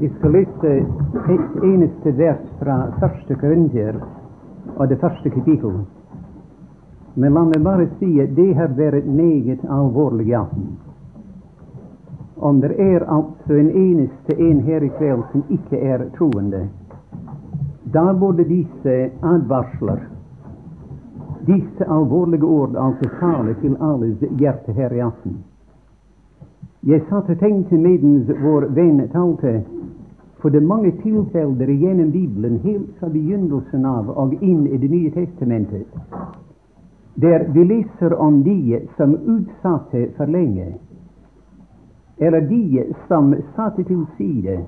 Vi skal lese et eneste vers fra første Korintier og det første kapittel. Men la meg bare si det har vært meget alvorlig aften. Om er altså en eneste en her i som ikke er troende, da burde disse advarsler, disse alvorlige ord, altså til alles hjerte her i aften. Jeg satt og tenkte medens vår talte for det er mange tilfeller gjennom Bibelen, helt fra begynnelsen av og inn i Det nye testamentet, der vi leser om de som utsatte for lenge, eller de som satte til side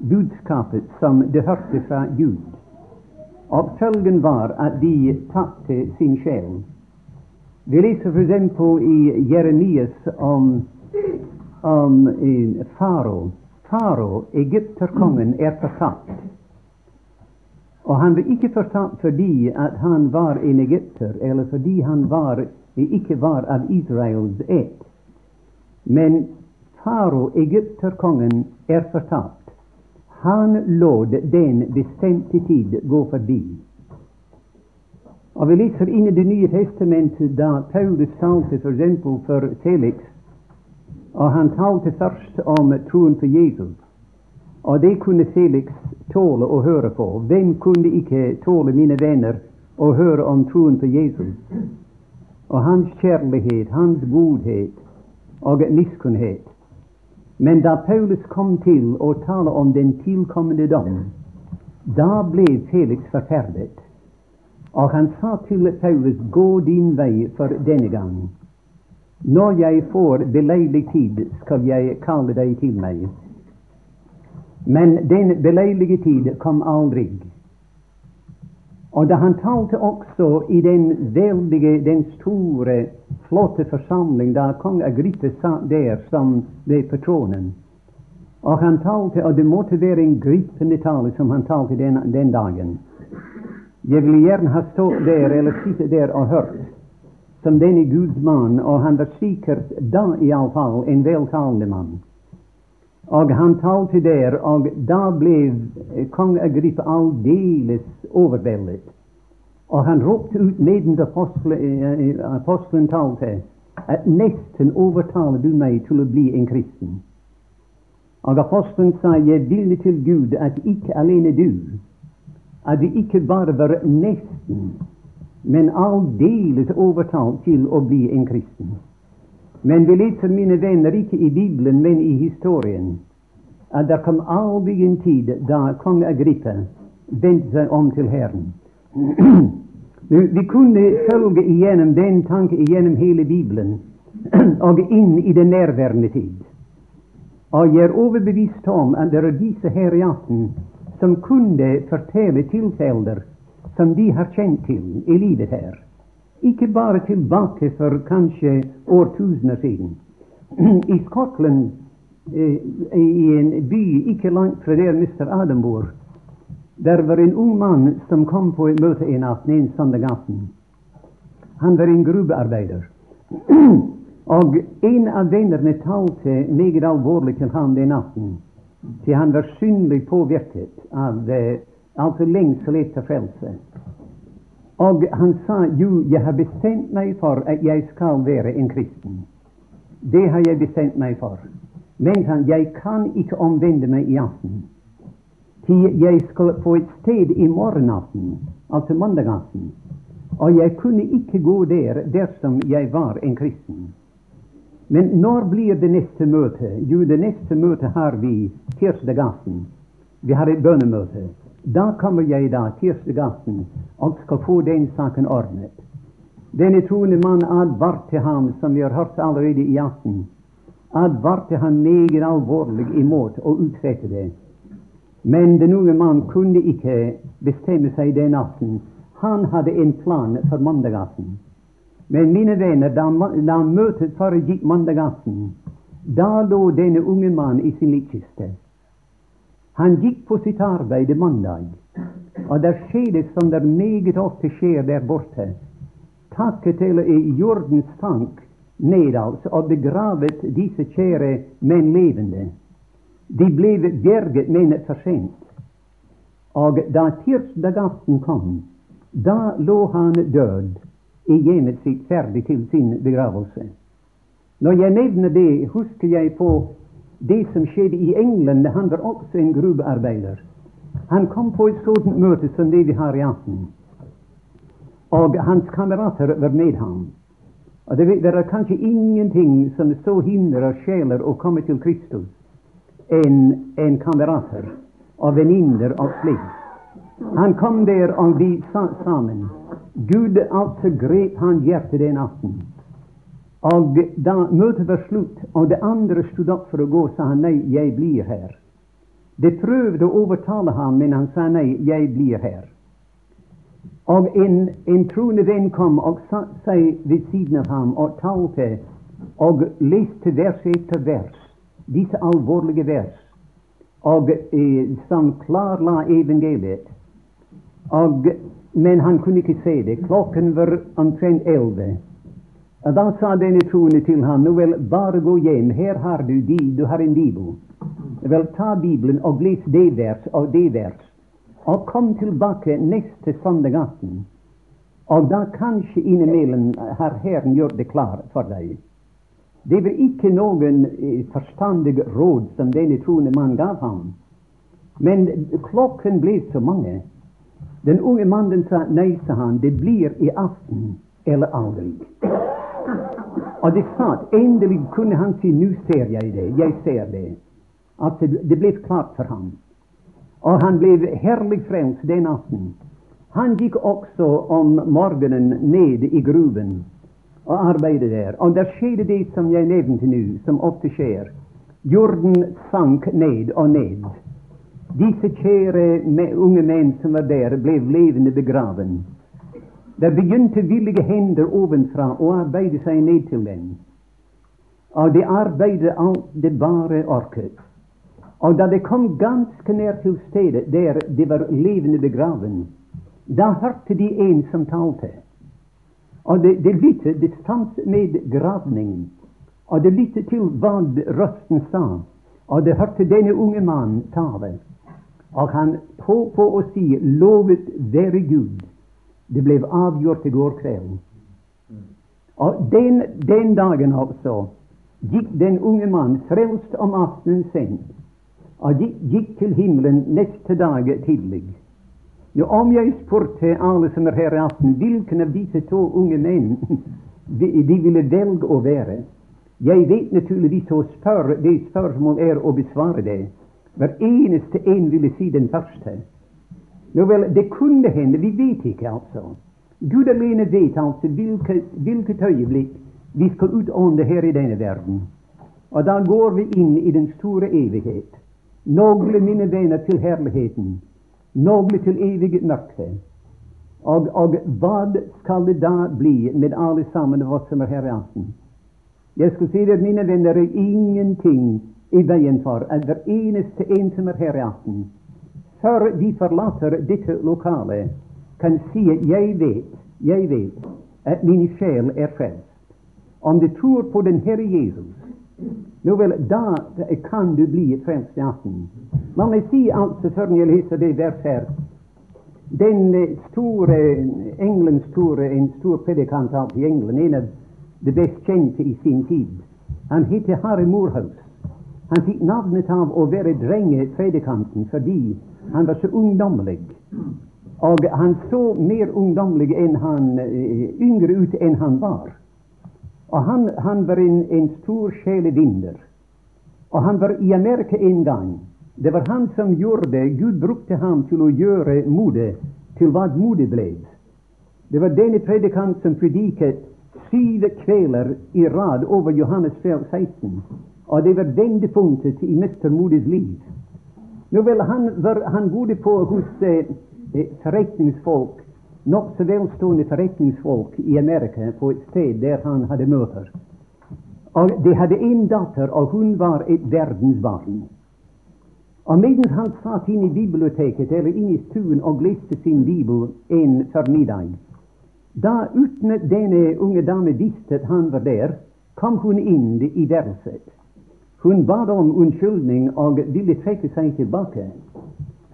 budskapet som de hørte fra Gud. Og følgen var at de tapte sin sjel. Vi leser f.eks. i Jeremias om, om eh, farao, egypterkongen, er fortapt. Og han ble ikke fortapt fordi at han var en egypter, eller fordi han var, ikke var av Israels ett. Men farao, egypterkongen, er fortapt. Han lot den bestemte tid gå forbi. Og Vi leser inn i Det nye testamentet da Paulus talte f.eks. For, for Felix og han talte først om troen på Jesus. Og det kunne Felix tåle å høre på. Hvem kunne ikke tåle, mine venner, å høre om troen på Jesus? Og hans kjærlighet, hans godhet og miskunnhet. Men da Paulus kom til å tale om den tilkommende dom, da ble Felix forferdet. Og han sa til Paulus, gå din vei for denne gang. Når jeg får beleilig tid, skal jeg kalle deg til meg. Men den beleilige tid kom aldri. Og da han talte også i den veldige, den store, flotte forsamling da kong Agrippe satt der som ved på tronen, og han talte, og det måtte være en gripende tale som han talte den, den dagen. Jeg ville gjerne ha stått der eller sittet der og hørt som denne Guds mann, og han var sikkert da iallfall en veltalende mann. Og han talte der, og da ble kong Agrippa aldeles overveldet. Og han ropte ut mens apostelen, apostelen talte, at nesten overtaler du meg til å bli en kristen. Og apostelen sa, jeg ville til Gud at ikke alene du, at det ikke bare var nesten, men aldeles overtalt til å bli en kristen. Men vi leser, mine venner, ikke i Bibelen, men i historien, at det kom aldri en tid da kong Agrippa vendte seg om til Herren. vi kunne følge igjennom den tanke igjennom hele Bibelen og inn i den nærværende tid. Og jeg er overbevist om at det er disse her i aften som kunne fortelle tilfeller som de har kjent til i livet her. Ikke bare tilbake for kanskje årtusener siden. I Skottland, eh, i en by ikke langt fra der Mr. Adam bor, der var en ung mann som kom på et møte en aften, en søndag aften. Han var en gruvearbeider. Og en av vennene talte meget alvorlig til ham den natten, til han var synlig påvirket av eh, altså lengsel etter frelse. Og han sa jo, jeg har bestemt meg for at jeg skal være en kristen. Det har jeg bestemt meg for. Men han, jeg kan ikke omvende meg i aften. Til jeg skal på et sted i morgenaften, altså mandagaften. Og jeg kunne ikke gå der dersom jeg var en kristen. Men når blir det neste møte? Jo, det neste møtet har vi tirsdag aften. Vi har et bønnemøte. Da kommer jeg da tirsdag aften og skal få den saken ordnet. Denne troende mann advarte ham, som vi har hørt allerede i aften, advarte ham meget alvorlig imot å utsette det. Men den unge mann kunne ikke bestemme seg den aften. Han hadde en plan for mandagaften. Men mine venner, da, da møtet foregikk mandagaften, da lå denne unge mann i sin likkiste. Han gikk på sitt arbeid mandag, og der skjedde som det meget ofte skjer der borte. Takket til jordens tank ned altså, og begravet disse kjære menn levende. De ble berget, men for sent. Og da tirsdag aften kom, da lå han død i hjemmet sitt, ferdig til sin begravelse. Når jeg nevner det, husker jeg på det som skjedde i England. Han var også en gruvearbeider. Han kom på et sånt møte som det vi har i aften. Og hans kamerater var med ham. Og det, det er kanskje ingenting som så hindrer sjeler å komme til Kristus enn en kamerater og venninner og slikt. Han kom der, og de sa sammen. Gud altså grep han hjertet den aften. Og da møtet var slutt, og det andre stod opp for å gå, sa han nei, jeg blir her. De prøvde å overtale ham, men han sa nei, jeg blir her. Og en, en troende venn kom og satte seg ved siden av ham og talte og leste vers etter vers, disse alvorlige vers, og eh, som klarla evangeliet. Og, men han kunne ikke se det. Klokken var omtrent elleve. Da sa denne troende til ham nå vel, bare gå hjem, her har du de, du har en bibel. Vel, ta Bibelen og les det vers og det vers, og kom tilbake neste søndag aften. Og da kanskje innimellom har Herren gjort det klart for deg. Det var ikke noen eh, forstandig råd som denne troende mann gav ham. Men klokken ble så mange. Den unge mannen sa nei, sa han, det blir i aften eller aldri. Og det satt, endelig kunne han si nå ser jeg det, jeg ser det. At det ble klart for ham. Og han ble herlig frelst den aften. Han gikk også om morgenen ned i gruven og arbeidet der. Og der skjedde det som jeg nevnte nå, som ofte skjer. Jorden sank ned og ned. Disse kjære unge menn som var der, ble levende begraven. Det begynte villige hender ovenfra å arbeide seg ned til den. Og de arbeidet alt det bare orket. Og da de kom ganske nær til stedet der de var levende begraven, da hørte de en som talte. Og de, de lyttet, de stanset med gravningen, og de lyttet til hva røsten sa. Og de hørte denne unge mannen tale. Og han holdt på å si 'Lovet være Gud'. Det ble avgjort i går kveld. Og den, den dagen altså gikk den unge mann frelst om aftenen sent og gikk, gikk til himmelen neste dag tidlig. Nå, om jeg spurte alle som er her i aften, hvilken av disse to unge menn de, de ville velge å være Jeg vet naturligvis å spørre det spørsmålet er å besvare det. Hver eneste en ville si den første. Nå vel, det kunne hende, vi vet ikke, altså. Gud alene vet altså hvilket, hvilket øyeblikk vi skal utånde her i denne verden. Og da går vi inn i den store evighet. Nogle, mine venner, til herligheten. Nogle til evig mørke. Og, og hva skal det da bli med alle sammen av oss som er her i aften? Jeg skal si at mine venner, er ingenting i veien for at hver eneste en som er her i aften, før de forlater dette lokalet, kan si at jeg vet, jeg vet at min sjel er frelst. Om du tror på den Herre Jesus, nå vel, da kan du bli frelst i aften. La meg si altså, før jeg leser det verset her Den store Englands store, en stor predikant i England, en av de best kjente i sin tid, han heter Harry Moorhouse. Han fikk navnet av å være drengepredikanten fordi han var så ungdommelig. Og han så mer ungdommelig enn han, yngre ut enn han var. Og han, han var en, en stor sjelevinner. Og han var i Amerika en gang. Det var han som gjorde. Gud brukte ham til å gjøre modet til hva modet ble. Det var denne predikant som prediket syv kvelder i rad over Johannes 16. Og det var vendepunktet i mestermodets liv. Nå vel, han var han bodde på hos eh, forretningsfolk nokså velstående forretningsfolk i Amerika på et sted der han hadde møter. Og De hadde en datter, og hun var et verdensbarn. Og mens han satt inne i biblioteket eller inne i stuen og leste sin bibel en formiddag, da uten at denne unge dame visste at han var der, kom hun inn i værelset. Hun bad om unnskyldning og ville trekke seg tilbake.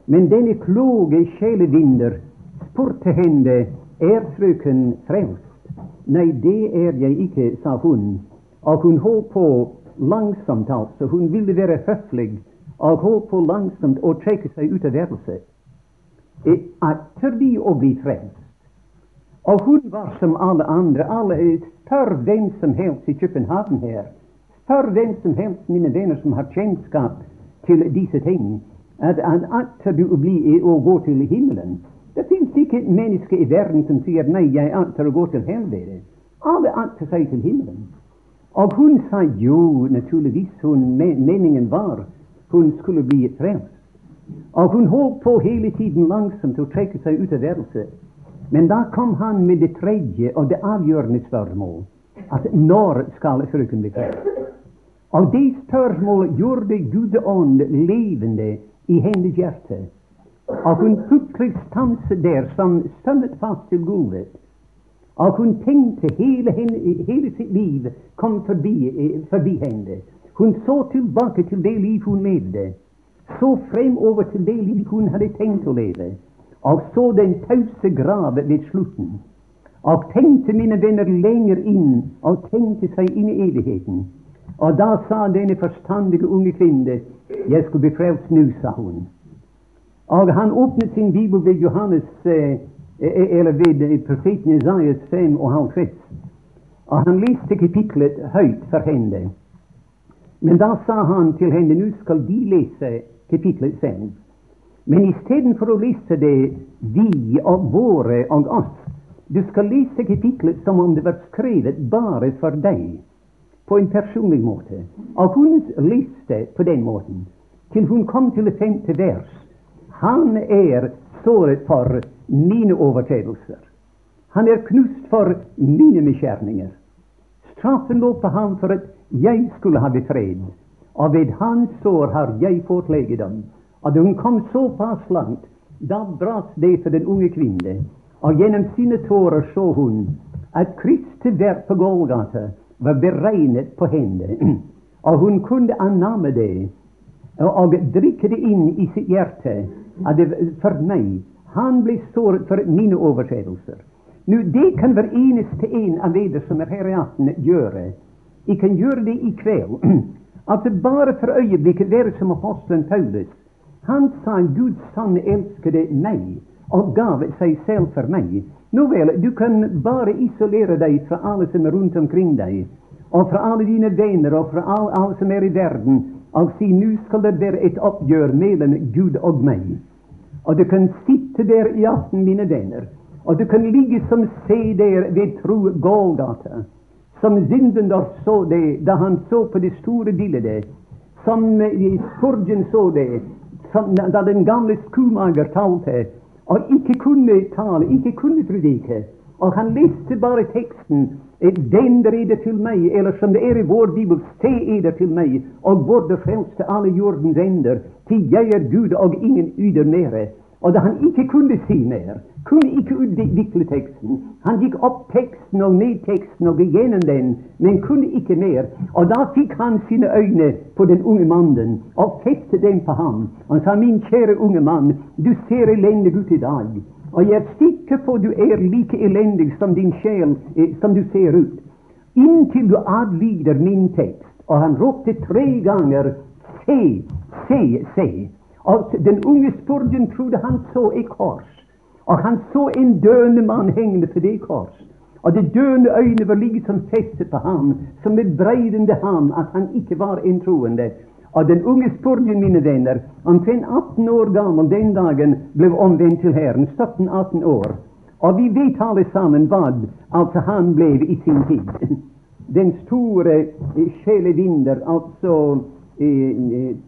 Men denne kloge sjelevinder spurte henne er frøken frelst. Nei, det er jeg ikke, sa hun. Og hun holdt på langsomt, altså. Hun ville være høflig og holdt på langsomt å trekke seg ut av værelset. Akter vi å bli frelst? Og hun var som alle andre. Alle, spør hvem som helst i København her. Spør hvem som helst, mine venner, som har kjennskap til disse ting. At, han akter du å, bli, å gå til himmelen? Det fins ikke et menneske i verden som sier nei, jeg akter å gå til helvete. Alle akter seg til himmelen. Og hun sa jo, naturligvis, hun, meningen var hun skulle bli frelst. Og hun holdt på hele tiden langsomt å trekke seg ut av værelset. Men da kom han med det tredje og det avgjørende spørsmål. At når skal frøken frelst? Og det spørsmålet gjorde Gud ånd levende i hennes hjerte. Og hun plutselig stanset der som stømmet fast til gulvet. Og hun tenkte hele, henne, hele sitt liv kom forbi, eh, forbi henne. Hun så tilbake til det liv hun levde. Så fremover til det liv hun hadde tenkt å leve. Og så den tause grav ved slutten. Og tenkte, mine venner, lenger inn, og tenkte seg inn i evigheten. Og da sa denne forstandige unge kvinne, 'Jeg skulle bli frelst nå', sa hun. Og han åpnet sin bibel ved Johannes, eh, eh eller ved profeten Isaias 5 og halvtreds. Og han leste kapitlet høyt for henne. Men da sa han til henne nå skal de lese kapitlet 5. Men istedenfor å lese det vi og våre og oss, du skal lese kapitlet som om det var skrevet bare for deg, på en personlig måte. Og hun leste på den måten til hun kom til det femte vers. Han er såret for mine overtredelser. Han er knust for mine misgjerninger. Straffen lå på ham for at jeg skulle ha fred, og ved hans sår har jeg fått legedom. Og da hun kom såpass langt, da brast det for den unge kvinne, og gjennom sine tårer så hun at Kristi verk på Golgata var beregnet på henne, og hun kunne annamme det og drikke det inn i sitt hjerte at det for meg han ble såret for mine overtredelser. Nå, Det kan hver eneste en av dere som er her i aften, gjøre. Jeg kan gjøre det i kveld. Altså bare for øyeblikket være som apostelen Paulus. Han sa Guds sanne elskede meg og gav seg selv for meg. Nå vel, du kan bare isolere deg fra alle som er rundt omkring deg, og fra alle dine venner og fra alle, alle som er i verden, og si nå skal det være et oppgjør mellom Gud og meg. Og du kan sitte der i aften, mine venner, og du kan ligge som se der ved tro Golgata som Zyndendorf så det da han så på det store bildet, som Spurgeon så det som, da den gamle skomager talte, og ikke kunne tale, ikke kunne predike. Og han leste bare teksten. der den reder til meg, eller som det er i vår bibel, se eder til meg, og både frelste alle jordens ender, til jeg er Gud og ingen yder mere. Og da han ikke kunne si mer, kunne ikke utvikle teksten. Han gikk opp teksten og ned teksten og gjennom den, men kunne ikke mer. Og da fikk han sine øyne på den unge mannen og festet dem på ham. Han sa, min kjære unge mann, du ser elendig ut i dag. Og jeg er sikker på du er like elendig som din sjel, eh, som du ser ut. Inntil du adlyder min tekst. Og han ropte tre ganger, se, se, se. Og den unge Spurgeon trodde han så et kors. Og han så en døende mann hengende på det kors. Og de døende øyne var liksom festet på ham, som bebreidende ham at han ikke var en troende. Og den unge Spurgeon, mine venner, omtrent 18 år gammel den dagen, ble omvendt til Herren. 17-18 år. Og vi vet alle sammen hva altså han ble i sin tid. Den store sjelevinder, altså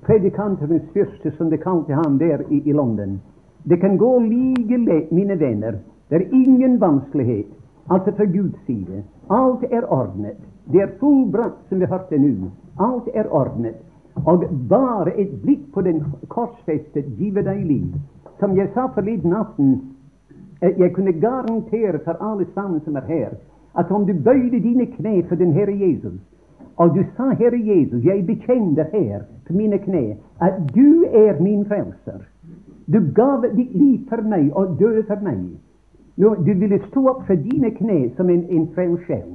predikantenes fyrste, som de kalte ham der i, i London. Det kan gå like lett, mine venner. Det er ingen vanskelighet. Altså fra Guds side. Alt er ordnet. Det er fullbrakt, som vi hørte nå. Alt er ordnet. Og bare et blikk på den korsfestet giver deg liv. Som jeg sa forleden aften, jeg kunne garantere for alle sammen som er her, at om du bøyde dine kne for den Herre Jesus, og du sa, Herre Jesus, jeg bekjenner her på mine kne at du er min frelser. Du gav ditt liv for meg og døde for meg. Nå, du ville stå opp for dine kne som en, en frelser.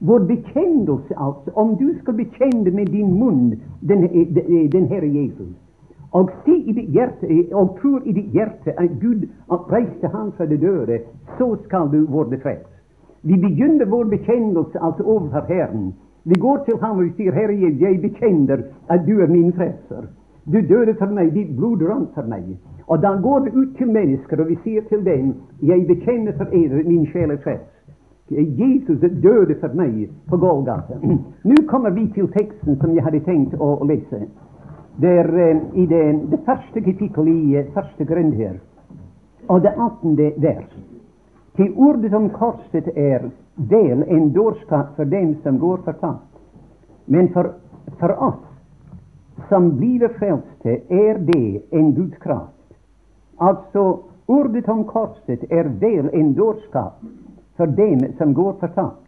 Vår bekjennelse, altså, om du skal bekjenne med din munn den, den, den Herre Jesus, og si i ditt hjerte, og tror i ditt hjerte at Gud oppreiste ham fra det døde, så skal du være frelst. Vi begynner vår bekjennelse altså overfor Herren. Vi går til ham og vi sier, Herre, jeg bekjenner at du er min frelser. Du døde for meg, ditt blod rant for meg. Og da går vi ut til mennesker, og vi sier til dem, jeg bekjenner for eder min sjel er frelst. Jesus døde for meg på Golgata. Nå kommer vi til teksten som jeg hadde tenkt å lese. Det er uh, i det, det, første kapittel i uh, første grunn her, og det attende vers. Til ordet om korset er del en dårskap for dem som går fortapt. Men for, for oss som blir frelste, er det en Guds kraft. Altså, ordet om korset er vel en dårskap for dem som går fortapt.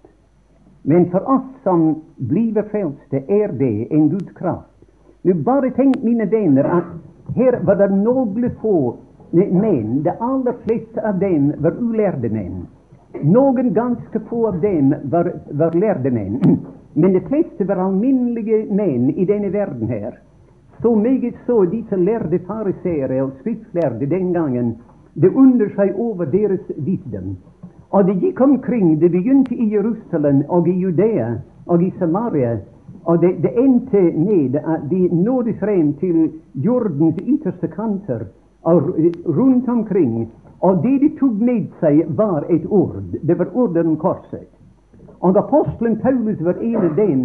Men for oss som blir frelste, er det en Guds kraft. Nå bare tenk, mine venner, at her var det noble få menn. De aller fleste av dem var ulærde menn. Noen ganske få av dem var, var lærde menn. Men de fleste var alminnelige menn i denne verden her. Så meget så disse lærde fariseere og skriftlærde den gangen. Det under seg over deres visdom. Og det gikk omkring. Det begynte i Jerusalem og i Judea og i Samaria. Og det, det endte med at de nådde frem til jordens ytterste kanter og rundt omkring. Og det de tok med seg, var et ord. Det var ordet om korset. Og apostelen Paulus var en av dem,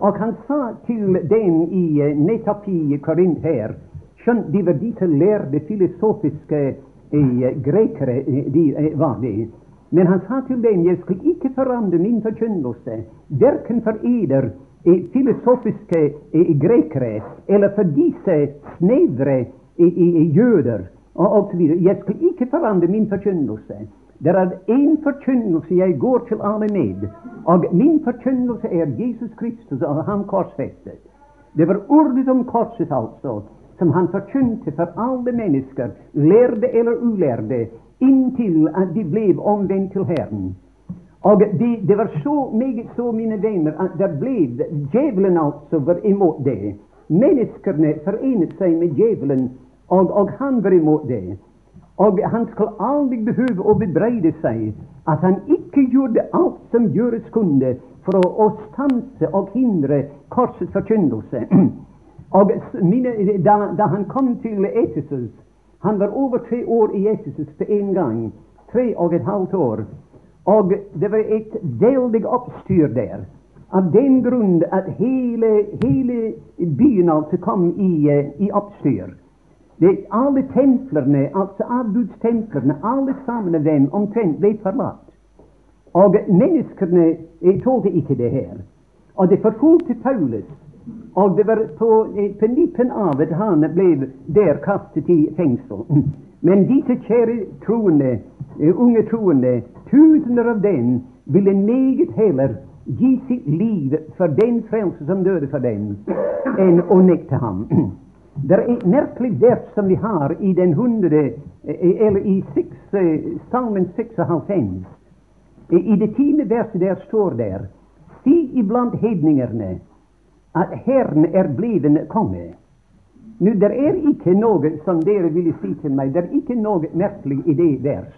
og han sa til dem i eh, nettopp i Korint her Skjønt de var disse lærde filosofiske eh, grekere, eh, de eh, var det. Men han sa til dem jeg skal ikke forandre min forkynnelse, verken for eder eh, filosofiske grekere eller for disse snevre jøder osv. Jeg skal ikke forandre min forkynnelse. Det er én forkynnelse jeg går til alle med, og min forkynnelse er Jesus Kristus og ham korsfestet. Det var ordet om korset, altså, som han forkynte for alle mennesker, lærde eller ulærde, inntil at de ble omvendt til Herren. Og det, de var så meget så, mine venner, at det ble Djevelen altså var imot det. Menneskene forenet seg med djevelen, og, og han var imot det. Og han skulle aldri behøve å bebreide seg at han ikke gjorde alt som gjøres kunne for å, å stanse og hindre korsets forkynnelse. og mine, da, da, han kom til Etisus Han var over tre år i Etisus på en gang. Tre og et halvt år. Og det var et veldig oppstyr der. Av den grunn at hele, hele byen altså kom i, eh, i oppstyr. Det, alle templerne, altså avbudstemplerne, alle sammen av dem omtrent ble forlatt. Og menneskene tålte ikke det her. Og det forfulgte Paulus. Og det var på, på nippen av at han ble der kastet i fengsel. Men disse kjære troende, unge troende, tusener av dem, ville meget heller gi sitt liv for den frelse som døde for dem, enn å nekte ham. Det er et merkelig vers som vi har i den hundre, eh, eller i six, eh, salmen 96. I det tiende verset der står der Si iblant hedningerne at Herren er bleven konge. Nå, det er ikke noe som dere ville si til meg, det er ikke noe merkelig i det vers.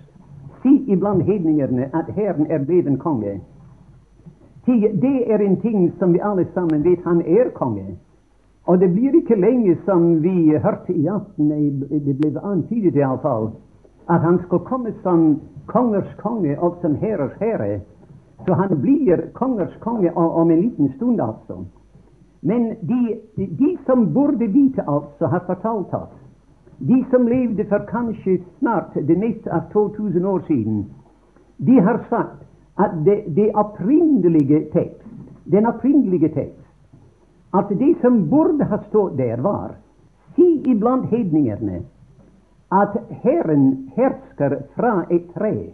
Si iblant hedningerne at Herren er bleven konge. Det er en ting som vi alle sammen vet, han er konge. Og det blir ikke lenge som vi hørte i aften, det ble antydet iallfall, at han skal komme som kongers konge og som hærers herre. Så han blir kongers konge om en liten stund, altså. Men de, de som burde vite altså, har fortalt oss, de som levde for kanskje snart det meste av 2000 år siden, de har sagt at det, det opprinnelige tekst, den opprinnelige tekst at det som burde ha stått der, var Si iblant hedningene at Herren hersker fra et tre.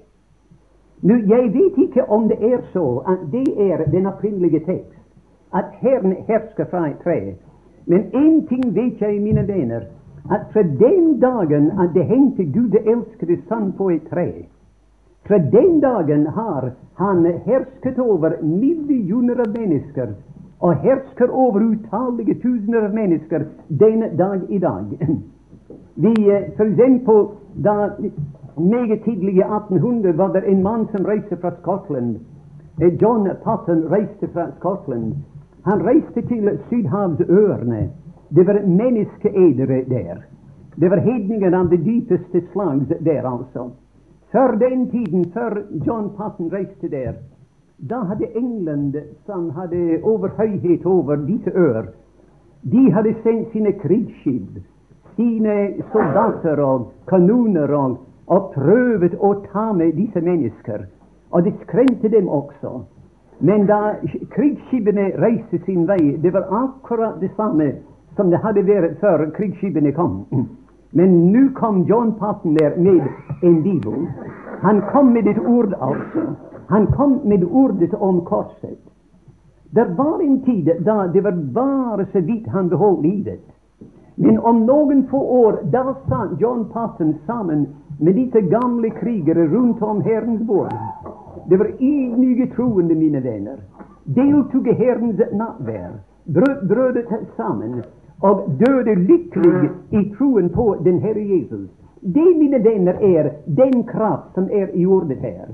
Nå, Jeg vet ikke om det er så at det er den opprinnelige tekst. at Herren hersker fra et tre. Men én ting vet jeg, mine venner, at fra den dagen at det hengte Gud elskede sann på et tre, fra den dagen har han hersket over millioner av mennesker, og hersker over utallige tusener av mennesker denne dag i dag. Vi, eh, for eksempel, da meget tidlig i 1800 var det en mann som reiste fra Skottland. Eh, John Patton reiste fra Skottland. Han reiste til Sydhavsørene. Det var menneskeedere der. Det var hedninger av det dypeste slag der, altså. Før den tiden, før John Patton reiste der, da hadde England, som hadde overhøyhet over disse øer, de hadde sendt sine krigsskip, sine soldater og kanoner og, og prøvd å ta med disse mennesker. Og det skremte dem også. Men da krigsskipene reiste sin vei, det var akkurat det samme som det hadde vært før krigsskipene kom. Men nå kom John Patton der med en bibel. Han kom med et ord, altså. Han kom med ordet om korset. Det var en tid da det var bare så vidt han beholdt livet. Men om noen få år da satt John Patton sammen med disse gamle krigere rundt om Herrens bord. Det var ydmyke troende, mine venner. Deltok i Herrens nattvær. Brød brødet sammen og døde lykkelig i troen på den Herre Jesus. Det, mine venner, er den kraft som er i ordet her.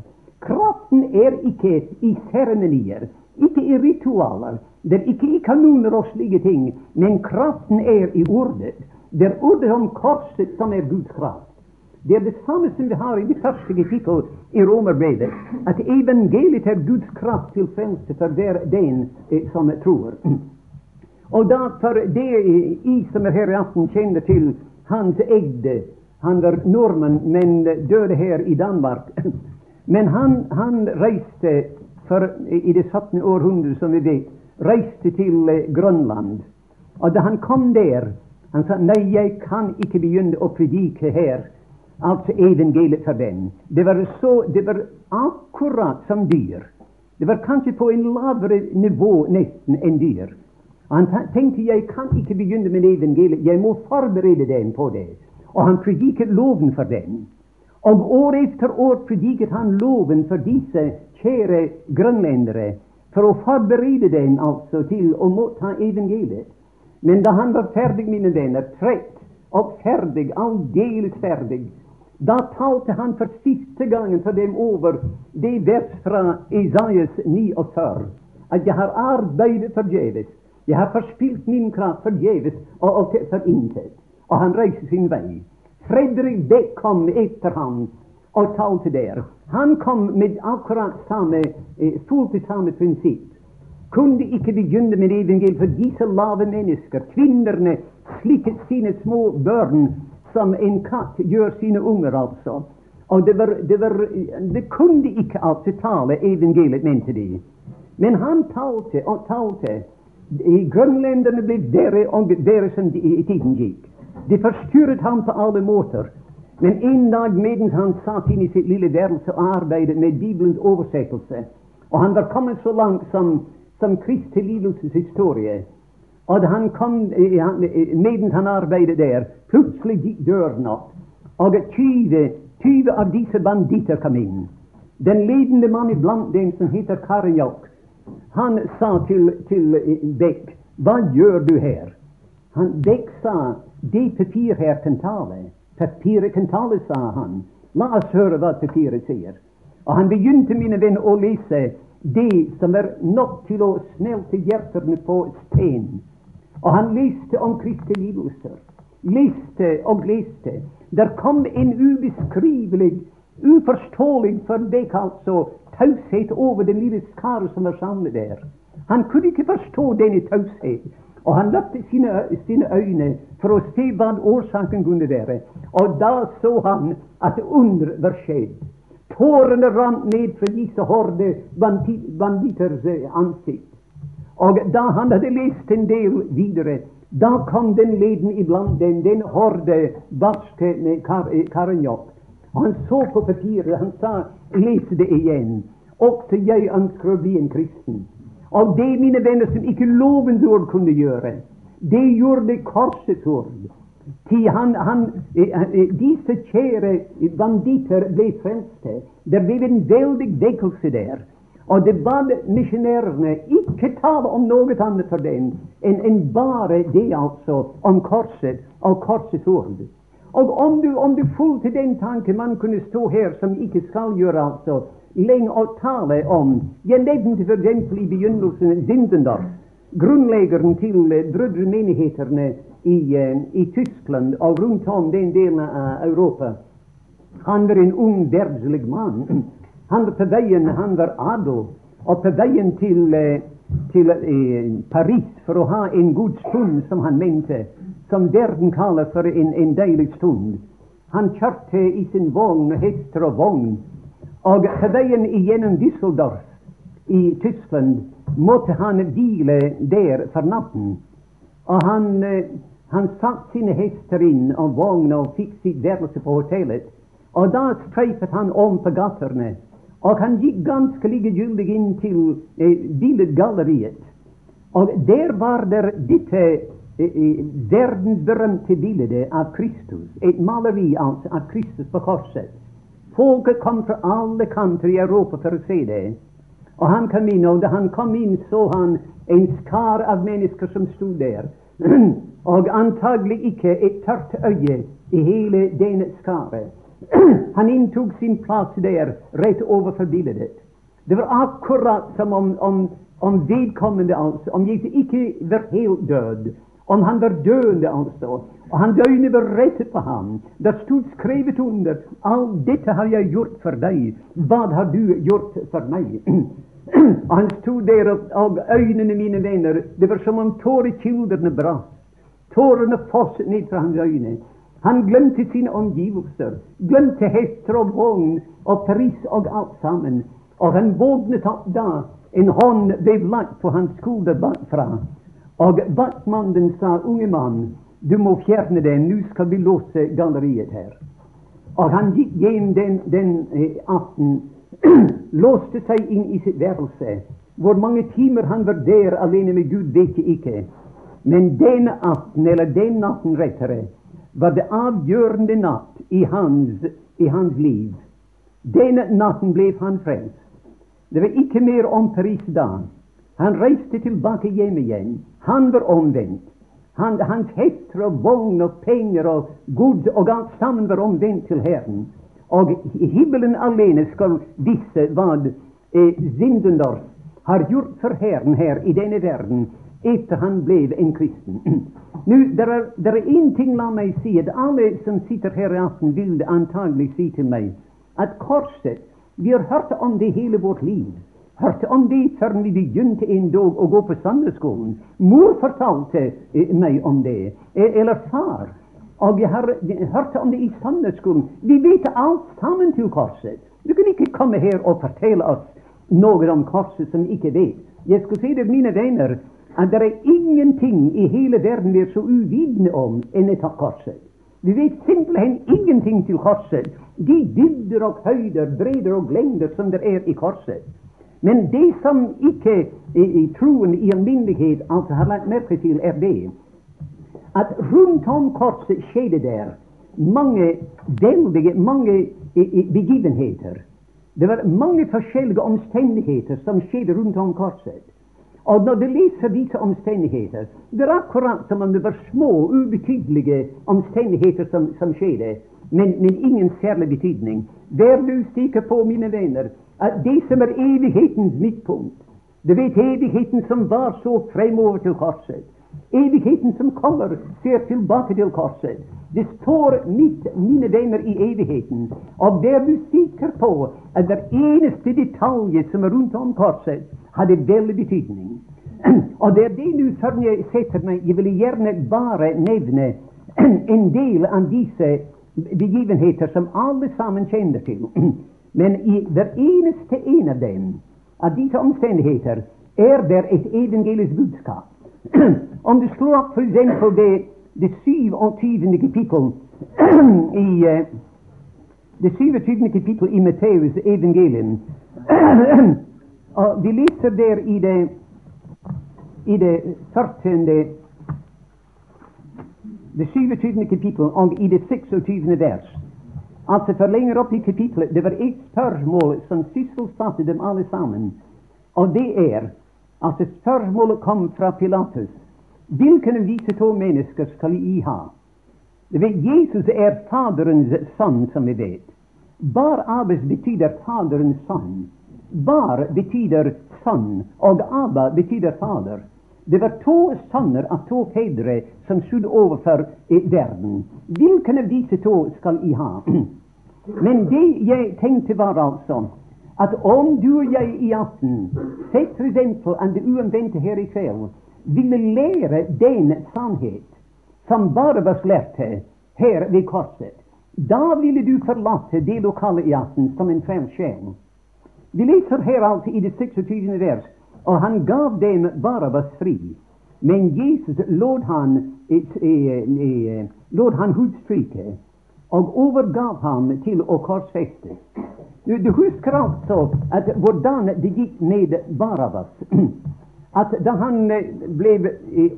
Kraften er ikke i seremonier, ikke i ritualer, det er ikke i kanoner og slike ting, men kraften er i ordet. Det er ordet om korset som er Guds kraft. Det er det samme som vi har i det første kapittel i Romerbrevet, at evangeliet er Guds kraft til frelse for hver den eh, som tror. Og da for det I som er her i aften, kjenner til Hans Egde. Han var nordmann, men døde her i Danmark. Men han, han reiste for, i det 17. århundret, som vi vet, reiste til eh, Grønland. Og da han kom der, han sa nei, jeg kan ikke begynne å predike her, altså evangeliet for den. Det var, så, det var akkurat som dyr. Det var kanskje på en lavere nivå nesten enn dyr. Han tenkte jeg kan ikke begynne med evangeliet, jeg må forberede den på det. Og han prediket loven for den. Og år etter år prediket han loven for disse kjære grønlendere, for å forberede den altså til å motta evangeliet. Men da han var ferdig, mine venner, trett og ferdig, aldeles ferdig, da talte han for siste gangen for dem over det vers fra Isaias 49, at jeg har arbeidet forgjeves. Jeg har forspilt min kraft forgjeves og alt for intet. Og han reiste sin vei. Fredrik Beck kom etter ham og talte der. Han kom med akkurat samme, fulgte fullt samme prinsipp. Kunne ikke begynne med evangeliet for disse lave mennesker, kvinnerne, slikket sine små børn som en katt gjør sine unger, altså. Og det, var, det, var, det kunne ikke altså tale evangeliet, mente de. Men han talte og talte. Grønlenderne ble dere og dere som tiden gikk. De forstyrret ham på alle måter. Men en dag mens han satt inne i sitt lille værelse og arbeidet med Bibelens oversettelse, og han var kommet så langt som, som Kristi lidelseshistorie, og han kom, mens han arbeidet der, plutselig gikk døren opp, og 20, 20 av disse banditter kom inn. Den ledende mann iblant dem, som heter Karinjok, han sa til, til Beck, hva gjør du her? Han, Beck sa, det papir her kan tale. Papiret kan tale, sa han. La oss høre hva papiret sier. Og han begynte, mine venner, å lese det som er nok til å smelte hjertene på sten. Og han leste om Kristi lidelser. Leste og leste. Der kom en ubeskrivelig, uforståelig for deg altså taushet over den lille skare som var samlet der. Han kunne ikke forstå denne taushet. Og han løftet sine, sine, øyne for å se hva årsaken kunne være. Og da så han at under var skjedd. Tårene rant ned fra disse horde banditters ansikt. Og da han hadde lest en del videre, da kom den leden iblant dem, den horde barske kar, Karinjok. Og han så på papiret, han sa, les det igjen. Også jeg ønsker å bli en kristen. Og det, mine venner, som ikke lovens ord kunne gjøre, det gjorde korsets ord. Han, han, eh, eh, disse kjære banditter ble frelste. Det ble en veldig vekkelse der. Og det var misjonærene ikke tale om noe annet for dem enn en bare det, altså, om korset og korsets ord. Og om du, om du fulgte den tanke man kunne stå her, som ikke skal gjøre, altså, lenge å tale om Jeg nevnte f.eks. i begynnelsen Zindendorf, grunnleggeren til brødremenighetene i, i Tyskland og rundt om den delen av Europa. Han var en ung, verdslig mann. Han var på veien, han var adel, og på veien til, til eh, Paris for å ha en god stund, som han mente, som verden kaller for en, en deilig stund. Han kjørte i sin vogn, hester og vogn, og på veien igjennom Düsseldorf i Tyskland måtte han hvile der for natten. Og han, han satte sine hester inn og vogna og fikk sitt værelse på hotellet. Og da streifet han om på gatene. Og han gikk ganske likegyldig inn til eh, billedgalleriet. Og der var det dette eh, verdensberømte bildet av Kristus. Et maleri altså av Kristus på korset. Folket kom fra alle kanter i Europa for å se det. Og han kom inn, og da han kom inn, så han en skar av mennesker som sto der. og antagelig ikke et tørt øye i hele denne skaret. Han inntok sin plass der, rett overfor bildet. Det var akkurat som om, om, om vedkommende, altså, om Jesus ikke var helt død, om han var døende, altså, og han døgnet berettet på ham. Det stod skrevet under 'Alt dette har jeg gjort for deg. Hva har du gjort for meg?' og han sto der, og øynene mine venner, det var som om tårekildene brast. Tårene fosset ned fra hans øyne. Han glemte sine omgivelser, glemte hester og vogn og pris og alt sammen. Og han våknet opp da. En hånd ble lagt på hans skulder bakfra. Og vaktmannen sa, unge mann, du må fjerne det, nå skal vi låse galleriet her. Og han gikk hjem den, den eh, aften, låste seg inn i sitt værelse. Hvor mange timer han var der alene med Gud, vet jeg ikke. Men den aften, eller den natten rettere, var det avgjørende natt i hans, i hans liv. Denne natten ble han frelst. Det var ikke mer om Paris da. Han reiste tilbake hjem igjen. Han var omvendt. Han, hans hester og vogn og penger og gods og alt sammen var omvendt til Herren. Og himmelen alene skal vise hva eh, Zindendorf har gjort for Herren her i denne verden etter han ble en kristen. Nå, det er, er én ting, la meg si, at alle som sitter her i aften, vil antagelig si til meg at korset Vi har hørt om det hele vårt liv. Hørt om det før vi begynte en dag å gå på søndagsskolen. Mor fortalte eh, meg om det. Eh, eller far. Og jeg har hørt om det i søndagsskolen. Vi vet alt sammen til korset. Du kan ikke komme her og fortelle oss noe om korset som vi ikke vet. Jeg skulle si det, mine venner, at det er ingenting i hele verden vi er så uvitende om enn et korset. Vi vet simpelthen ingenting til korset. De dybder og høyder, bredder og lengder som det er i korset. Men det som ikke i, troen i alminnelighet altså har lagt merke til, er det at rundt om korset skjedde der mange veldige mange begivenheter. Det var mange forskjellige omstendigheter som skjedde rundt om korset. Og når du leser disse omstendigheter, det er akkurat som om det var små, ubetydelige omstendigheter som, som skjedde, men, men, ingen særlig betydning. Vær du sikker på, mine venner, at det som er evighetens midtpunkt, du vet evigheten som var så fremover til korset, evigheten som kommer, ser tilbake til korset. Det står midt, mine venner, i evigheten. Og vær du sikker på at hver eneste detalj som er rundt om korset, hadde veldig betydning. Og det er det nå før jeg setter meg Jeg vil gjerne bare nevne en del av disse begivenheter som alle sammen kjenner til. Men i hver eneste en av dem, av disse omstendigheter, er det et evangelisk budskap. Om du slår opp f.eks. det, det 27. kapittel i uh, det 27. kapittel i Matteus evangelium Og Vi leser der i det i det 14. det 27. kapittel og i det 26. vers. Altså for lenger opp i kapittelet, det var ett spørsmål som sysselsatte dem alle sammen. Og det er at spørsmålet kom fra Pilatus. Hvilken av disse to mennesker skal I ha? Jesus er Faderens sønn, som vi vet. Bar Abes betyr Faderens sønn. Bar betyr sønn, og Abba betyr fader. Det var to sønner av to fedre som stod overfor verden. Hvilken av disse to skal I ha? Men det jeg tenkte, var altså at om du og jeg i aften, sett for eksempel an det uomvendte her i kveld, ville lære den sannhet som Barbas lærte her ved korset, da ville du forlate det lokalet i aften som en frelst. Vi leser her altså i det 26. vers, og han gav dem Barabas fri. Men Jesus lot han, eh, han hudstryke og overgav ham til å korsfeste. Du, husker altså at hvordan det gikk med Barabas. At da han eh, ble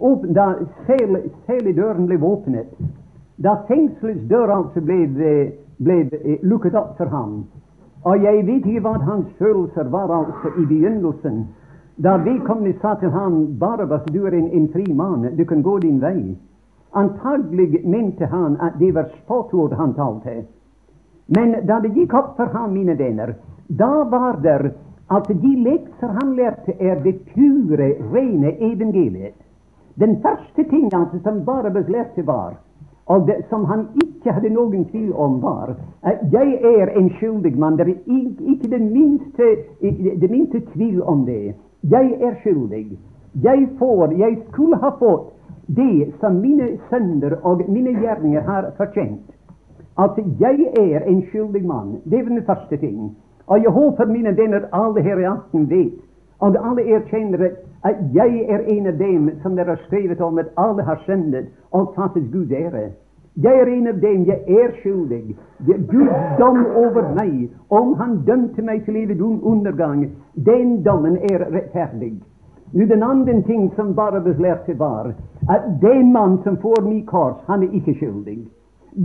åpen, da seledøren ble åpnet, da fengselets dør altså ble, ble lukket opp for ham Og jeg vet ikke hva hans følelser var altså i begynnelsen. Da vedkommende sa til ham Barabas, du er en, en fri mann, du kan gå din vei. Antagelig mente han at det var spottord han talte. Men da det gikk opp for ham, mine venner, da var det at de lekser han lærte, er det pure, rene evangeliet. Den første ting altså som Barabas lærte, var, og det, som han ikke hadde noen tvil om, var at jeg er en skyldig mann. Det er ikke det minste, det minste tvil om det. Jeg er skyldig. Jeg får, jeg skulle ha fått det som mine sønner og mine gjerninger har fortjent at jeg er en skyldig mann. Det er den første ting. Og jeg håper mine venner alle her i aften vet, og alle erkjenner at jeg er en av dem som dere har skrevet om at alle har syndet og fattet Guds ære. Jeg er en av dem. Jeg er skyldig. Guds dom over meg, om Han dømte meg til evig undergang, den dommen er rettferdig. Nå Den andre ting som Barabbas lærte, var at den mann som får min kors, han er ikke skyldig.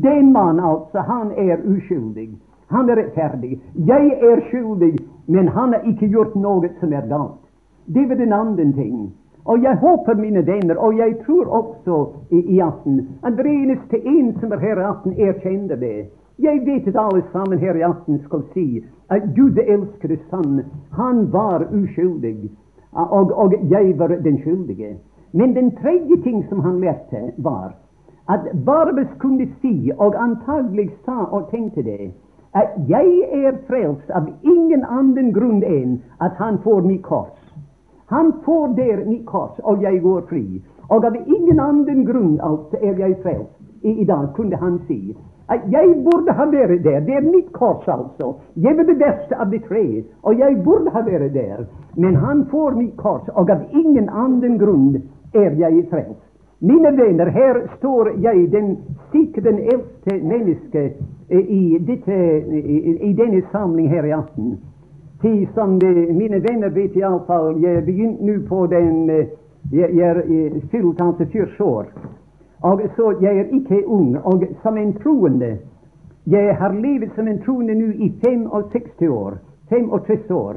Den mann, altså, han er uskyldig. Han er rettferdig. Jeg er skyldig, men han har ikke gjort noe som er galt. Det var den andre ting. Og jeg håper, mine venner, og jeg tror også i, i aften, det eneste en som er her i aften, erkjenner det. Jeg vet at alle sammen her i aften skal si at Gud elskede sønn, han var uskyldig, og, og jeg var den skyldige. Men den tredje ting som han lærte, var at Barbes kunne si, og antagelig sa og tenkte det, at jeg er frelst av ingen annen grunn enn at han får mitt kors. Han får der mitt kors, og jeg går fri. Og av ingen annen grunn alt er jeg frelst. I, I, dag kunne han si at jeg burde ha vært der. Det er mitt kors, altså. Jeg er det beste av de tre, og jeg burde ha vært der. Men han får mitt kors, og av ingen annen grunn er jeg frelst. Mine venner, her står jeg, den sikkert den eldste menneske eh, i, dette, i, i, denne samling her i aften. Til som mine venner vet iallfall, jeg begynte nå på den eh, Jeg, jeg er eh, fylt altså 40 år. Og så jeg er ikke ung. Og som en troende Jeg har levd som en troende nå i 65 år. 65 år.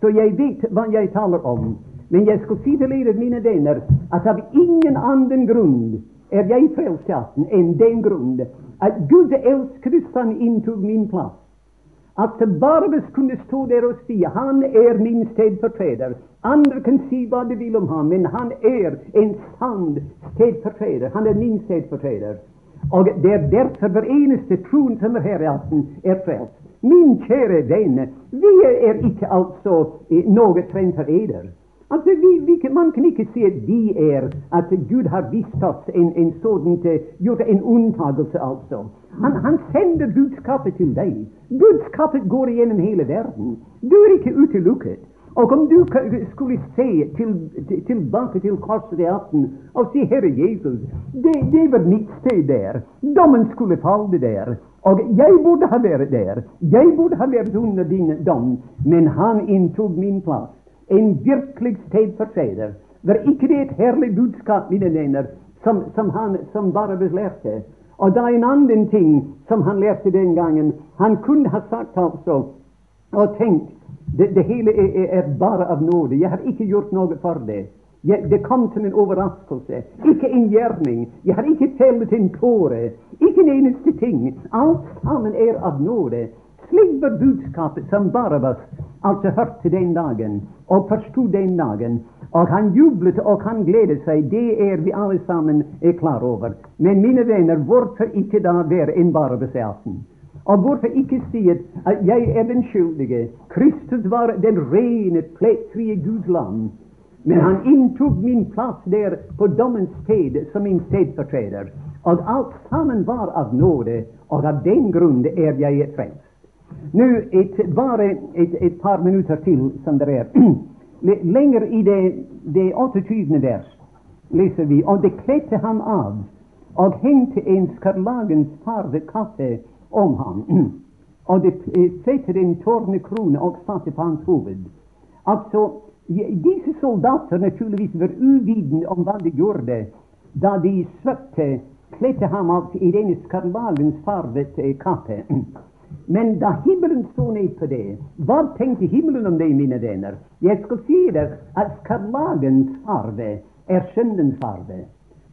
Så jeg vet hva jeg taler om. Men jeg skal si til dere, mine venner, at av ingen annen grunn er jeg frelst enn den grunn at Gud elskede Kristian inntok min plass. At Barbes kunne stå der og si han er min stedfortreder. Andre kan si hva de vil om ham, men han er en sann stedfortreder. Han er min stedfortreder. Og det er derfor hver eneste troen som er her i aften, er frelst. Min kjære venn, vi er ikke altså noe trent for eder. Altså, vi, vi, Man kan ikke si at vi er at Gud har vist oss en, en sånn gjort en unntagelse, altså. Han, han, sender budskapet til deg. Budskapet går gjennom hele verden. Du er ikke utelukket. Og om du skulle se til, tilbake til korset i aften og si 'Herre Jesus', det, det var mitt sted der. Dommen skulle falle der. Og jeg burde ha vært der. Jeg burde ha vært under din dom, men han inntok min plass en virkelig stedfortreder. Var ikke det et herlig budskap, mine venner, som, som han som Barabbas lærte? Og det er en annen ting som han lærte den gangen. Han kunne ha sagt altså og tenkt det, det hele er, er, bare av nåde. Jeg har ikke gjort noe for det. Jeg, det kom som en overraskelse. Ikke en gjerning. Jeg har ikke fellet en tåre. Ikke en eneste ting. Alt sammen er av nåde. Slik var budskapet som Barabas altså hørte den dagen og forsto den dagen. Og han jublet og han gledet seg. Det er vi alle sammen er klar over. Men mine venner, hvorfor ikke da være en Barabas-aften? Og hvorfor ikke si at jeg er den skyldige? Kristus var den rene, plettfrie Guds land. Men han inntok min plass der på dommens sted som min stedfortreder. Og alt sammen var av nåde, og av den grunn er jeg frelst. Nå et, bare et, et, par minutter til, som det er. Lenger i det, det 28. vers leser vi og det kledde ham av og hengte en skarlagens farve kappe om ham. Og det satte en tårnekrone og satte på hans hoved. Altså, disse soldater naturligvis var uvitende om hva de gjorde da de svøpte, kledde ham av i denne skarlagens farvet kappe. Men da himmelen så ned på det, hva tenkte himmelen om det, mine venner? Jeg skal si dere at skarlagens farve er syndens farve.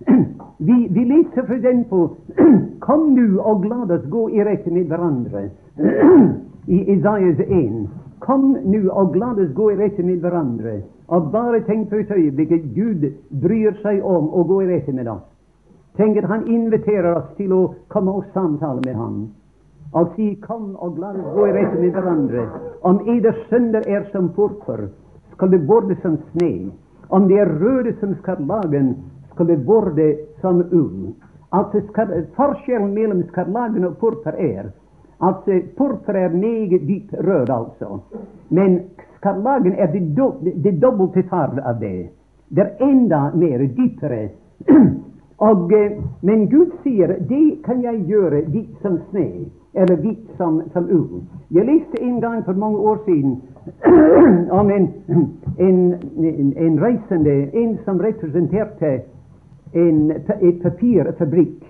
Vi, vi leser for eksempel Kom nu og la oss gå i rette med hverandre. I Isaias 1. Kom nu og la oss gå i rette med hverandre. Og bare tenk for et øyeblikk at Gud bryr seg om å gå i rette med oss. Tenk at Han inviterer oss til å komme og samtale med Ham og si kom og la oss gå i rette med hverandre. Om eders sønner er som purpur, skal det borde som sne. Om de er røde som skarlagen, skal det borde som ull. Altså Forskjellen mellom skarlagen og purpur er altså Purpur er meget dypt rød, altså. Men skarlagen er det, do, det dobbelte farge av det. Det er enda mer dypere. og, eh, men Gud sier det kan jeg gjøre dit som sne eller hvitt som, som ull. Jeg leste en gang for mange år siden om en, en, en, reisende, en som representerte en, et papirfabrikk.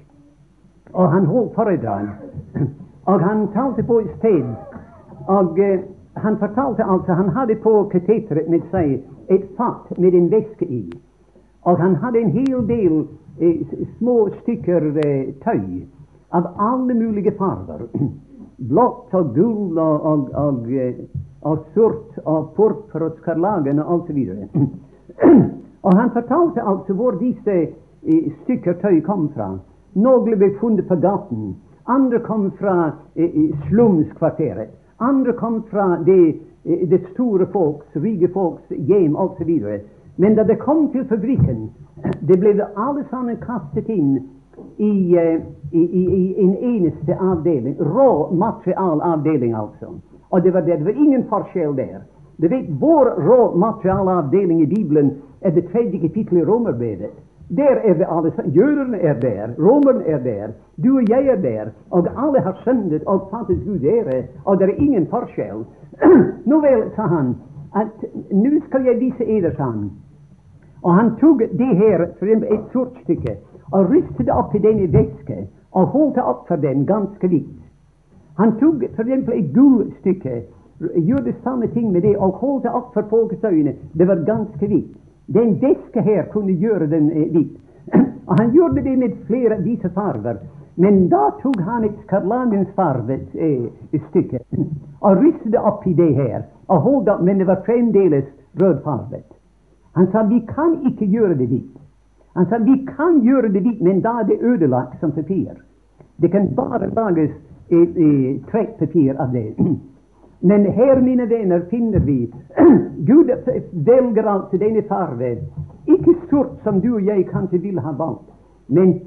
Og han holdt foredrag. Og han talte på et sted. Og eh, han fortalte altså Han hadde på kateteret med seg et fat med en væske i. Og han hadde en hel del eh, små stykker eh, tøy av alle mulige farger. Blått og gull og, og, og, eh, og sort og purpur og skarlagen og osv. og han fortalte altså hvor disse eh, stykker tøy kom fra. Noen ble funnet på gaten. Andre kom fra eh, slumskvarteret. Andre kom fra det, det store folks, rike folks hjem osv. Men da det kom til fabrikken, det ble alle sammen kastet inn eh, i, i, i en eneste avdeling. Rå materialavdeling, altså. Og det var, det. var ingen forskjell der. Du vet, Vår rå materialavdeling i Bibelen er det tredje kapittelet i Romerbrevet. Der er vi alle sammen. Jødene er der, romerne er der, du og jeg er der. Og alle har syndet og fattet Gud ære, og det er ingen forskjell. Nå vel, sa han, at nå skal jeg vise eder, sa han. Og han tok det her, for eksempel et sort og ristet opp i denne væske og holdt opp for den ganske vidt. Han tok f.eks. et gullstykke, gjorde samme ting med det og holdt opp for folkets øyne. Det var ganske vidt. Den væske her kunne gjøre den eh, hvitt. og han gjorde det med flere vise farger. Men da tok han et skarlagensfarget eh, stykke og ristet opp i det her, og holdt opp, men det var fremdeles rødfarget. Han sa vi kan ikke gjøre det hvitt. Han sa vi kan gjøre det dit, men da er det ødelagt som papir. Det kan bare lages et, et trekkpapir av det. Men her, mine venner, finner vi Gud velger altså denne farve. Ikke sort som du og jeg kanskje vil ha valgt, men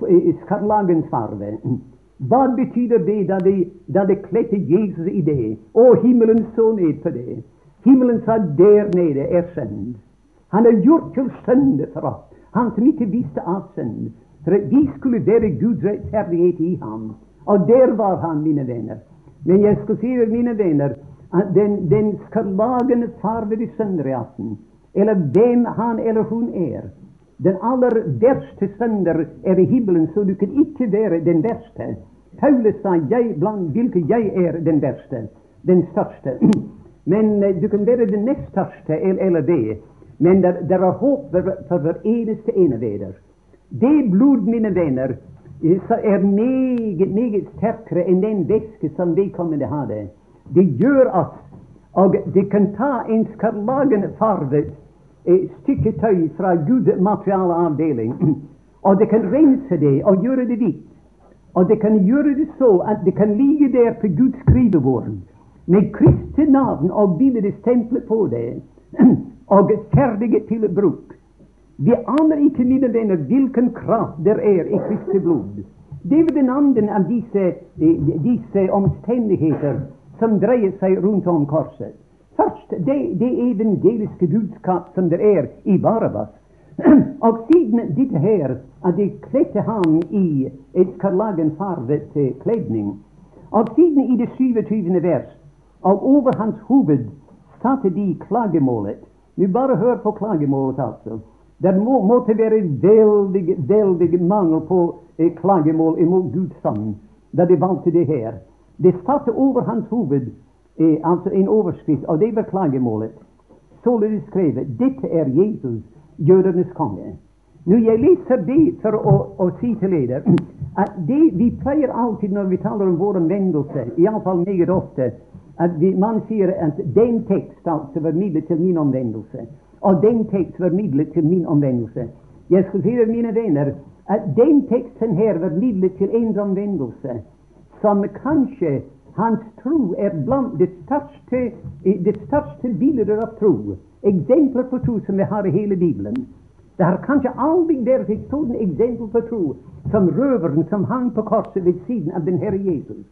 skarlagens farve. Hva betyr det da de, da de kledde Jesus i det? Og himmelen så ned på det. Himmelen sa der nede er synd. Han er gjort til synd for oss. Han som ikke visste av synd. For vi skulle være Guds rettferdighet i ham. Og der var han, mine venner. Men jeg skal si dere, mine venner, at den, den skarlagende farvede søndagsaften eller hvem han eller hun er. Den aller verste sønder er i himmelen, så du kan ikke være den verste. Paulus sa jeg blant hvilke jeg er den verste, den største. Men uh, du kan være den nest største eller det. Men det er håp for, for hver eneste ene av. Det blod, mine venner, er meget, meget sterkere enn den væske som vedkommende hadde. Det gjør at og det kan ta en skarlagenfarget eh, stykke tøy fra gudmaterialeavdeling, og det kan rense det og gjøre det hvitt. Og det kan gjøre det så at det kan ligge der på Guds skrivebord med Kristi navn og bildet stemplet på det, og ferdige til bruk. Vi aner ikke, mine venner, hvilken kraft der er i Kristi blod. Det er den andre av disse, disse omstendigheter som dreier seg rundt om korset. Først det, det evangeliske budskap som det er i Barabas. Og siden dette her, at de kledde ham i et skarlagenfarget eh, kledning. Og siden i det 27. vers, og over hans hoved satte de klagemålet. Vi bare hør på klagemålet, altså. Det må, måtte være veldig, veldig mangel på eh, klagemål imot Guds sang da de valgte det her. Det satte over hans hoved eh, altså en overskrift, og det var klagemålet. Således skrevet dette er Jesus, jødenes konge. Nå, jeg leser det for å, å si til dere at det vi pleier alltid når vi taler om vår omvendelse, iallfall meget ofte, at man sier at den tekst altså var midlet til min omvendelse og den tekst var midlet til min omvendelse. Jeg skal si til mine venner, at den teksten her var midlet til en omvendelse som kanskje hans tro er blant det største, det største bilder av tro, eksempler på tro som vi har i hele Bibelen. Det har kanskje aldri vært et sånt eksempel på tro som røveren som hang på korset ved siden av den Herre Jesus.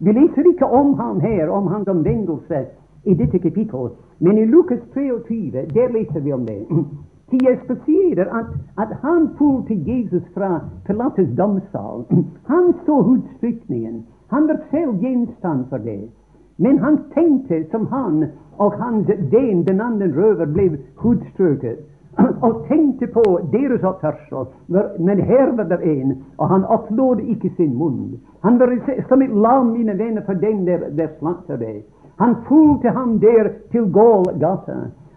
Vi leser ikke om ham her, om hans omvendelse, i dette kapittelet. Men i Lukas 23 der leser vi om det. Jeg skal at, at han fulgte Jesus fra Pilates domsal. Han så utstrykningen. Han var selv gjenstand for det. Men han tenkte som han og hans den, den andre røver, ble hudstrøket. Og tenkte på deres oppførsel. Men her var det en, og han opplod ikke sin munn. Han var som et lam, mine venner, for den der, der slakter det. Han fulgte ham der til Gålgata,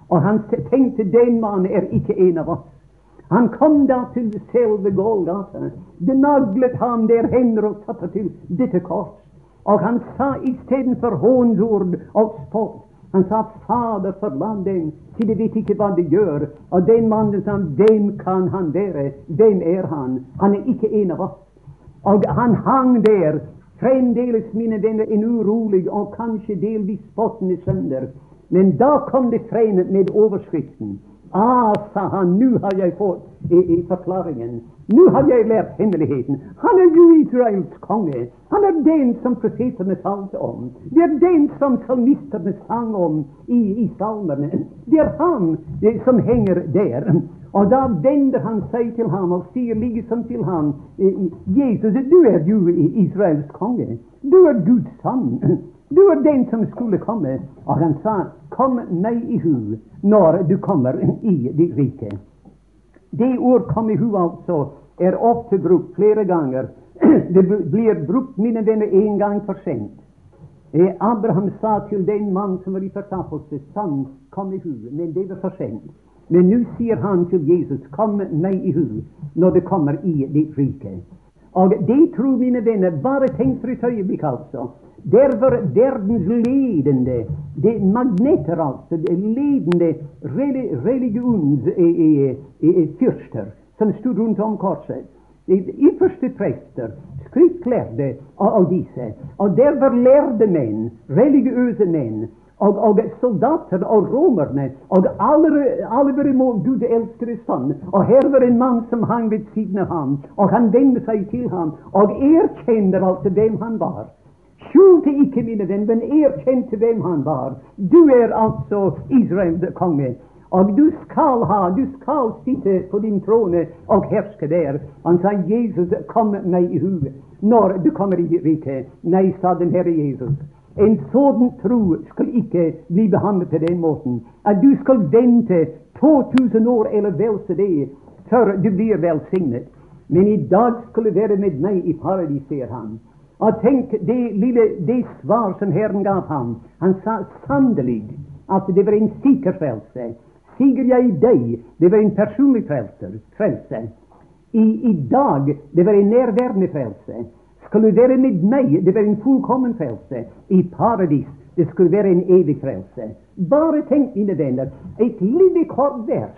og han tenkte den mannen er ikke en av oss. Han kom da til selve Gålgata. Det naglet ham der hender og satte til dette kors. Og han sa istedenfor hånsord og spott han sa, 'Fader, forlat dem, til de vet ikke hva de gjør.' Og den mannen sa, 'Hvem kan han være? Hvem er han? Han er ikke en av oss.' Og han hang der Fremdeles, mine venner, en urolig og kanskje delvis spottende sønder. Men da kom det frem med overskriften. Ah, sa han, nå har jeg fått i, i forklaringen. Nå har jeg lært hemmeligheten. Han er jo Israels konge. Han er den som profetene talte om. Det er den som salmistene sang om i, i salmene. Det er han det, som henger der. Og da vender han seg til ham og sier liksom til ham Jesus, du er jo Israels konge. Du er Guds sønn. Du er den som skulle komme. Og han sa, kom meg i hu når du kommer i ditt rike. Det ord 'kom i hu' altså er ofte brukt flere ganger. Det blir brukt, mine venner, en gang for sent. Abraham sa til den mann som var i fortapelse, 'Sann, kom i hu', men det var for sent. Men nå sier han til Jesus, 'Kom meg i hu når du kommer i ditt rike'. Og det tror mine venner, bare tenk for et øyeblikk, altså. Der var verdens ledende det magneter, altså, det ledende religionsfyrster som stod rundt om korset. Ypperste prester, skriftlærde av disse. Og der var lærde menn, religiøse menn og, og soldater og romerne, og var imot Gud elskede sønn. Og her var en mann som hang ved siden av ham, og han vendte seg til ham og erkjente altså hvem han var. Skjulte ikke, mine venner, men erkjente hvem han var. Du er altså Israels konge. Og du skal ha, du skal sitte på din trone og herske der. Han sa, Jesus, kom meg i hu når du kommer i riket. Nei, sa den Herre Jesus. En sånn tro skal ikke bli behandlet på den måten at du skal vente 2000 år eller vel så det før du blir velsignet. Men i dag skal du være med meg i paradis, sier han. Og tenk det lille det svar som Herren gav ham. Han sa sannelig at det var en sikker frelse. Sier jeg deg, det var en personlig frelse. frelse. I, I dag det var en nærværende frelse. Skal du være med meg, det var en fullkommen frelse. I paradis det skulle være en evig frelse. Bare tenk, mine venner, et lite kort vers.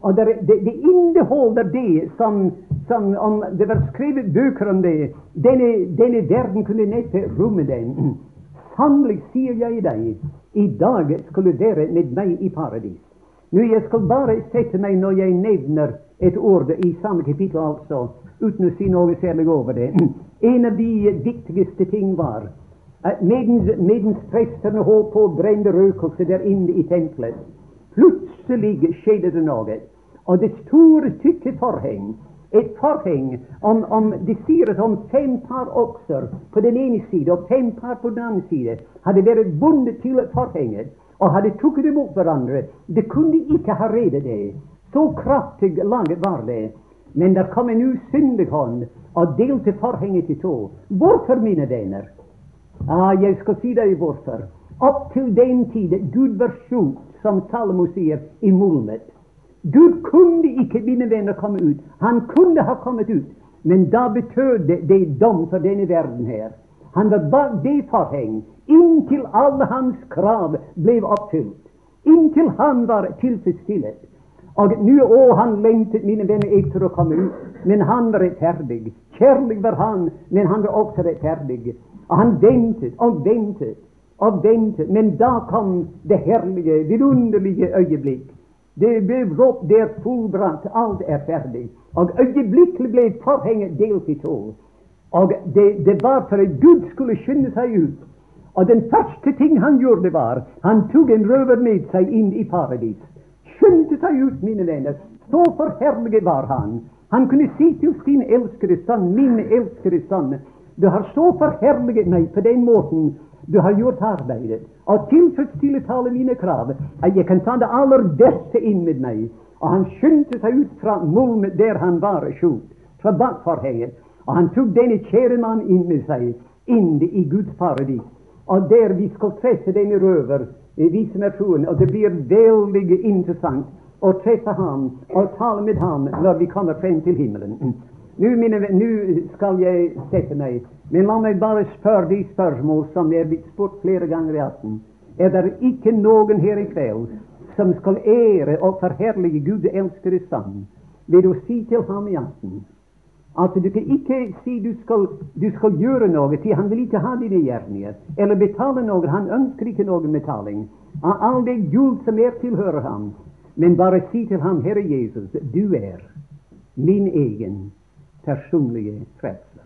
Og det, det, det inneholder det som, som, om det var skrevet bøker om det. Denne, denne verden kunne neppe romme den. Sannelig sier jeg deg, i dag skal dere med meg i paradis. Nå, Jeg skal bare sette meg når jeg nevner et ord i samme kapittel, altså, uten å si noe særlig over det. En av de viktigste ting var at medens, medens prestene holdt på å brenne røkelse der inne i tempelet, plutselig skjedde det noe. Og det store, tykke forheng, et forheng om, om Det sier at om fem par okser på den ene side og fem par på den andre side hadde vært bundet til forhenget og hadde tatt dem mot hverandre. Det kunne ikke ha reddet det. Så kraftig laget var det. Men der kom en usyndig hånd og delte forhenget i to. Hvorfor, mine venner? Ah, jeg skal si deg hvorfor. Opp til den tid Gud var skjult, som Salomo sier, i mulmet. Gud kunne ikke, mine venner, komme ut. Han kunne ha kommet ut, men da betød det dom for denne verden her. Han var bak det forheng inntil alle hans krav ble oppfylt. Inntil han var tilfredsstillet. Og nå å, han lengtet, mine venner, etter å komme ut, men han var rettferdig. Kjærlig var han, men han var også rettferdig. Og han ventet og ventet og ventet, men da kom det herlige, vidunderlige øyeblikk. Det ble ropt, det er fullbrakt, alt er ferdig. Og øyeblikkelig ble forhenget delt i to. Og det, det var for at Gud skulle skynde seg ut. Og den første ting han gjorde, var han tok en røver med seg inn i paradis skyndte seg ut, mine venner. Så forherliget var han. Han kunne si til sin elskede sønn, min elskede sønn, du har så forherliget meg på den måten du har gjort arbeidet, og tilfredsstilt alle mine krav, at jeg kan ta det aller beste inn med meg. Og han skyndte seg ut fra mulmet der han var skjult, fra bakforhenget, og han tok denne kjære mann inn med seg, inn i Guds paradis. Og der vi skal treffe denne røver vi som er troende. Og det blir veldig interessant å treffe ham og tale med ham når vi kommer frem til himmelen. Nå, mine, nå skal jeg sette meg, men la meg bare spørre de spørsmål som er blitt spurt flere ganger i aften. Er det ikke noen her i kveld som skal ære og forherlige Gud elskede sammen ved å si til ham i aften at du kan ikke si du skal, du skal gjøre noe, til han vil ikke ha dine gjerninger, eller betale noe. Han ønsker ikke noen betaling av all det gull som er tilhører ham. Men bare si til ham, Herre Jesus, du er min egen personlige frelser.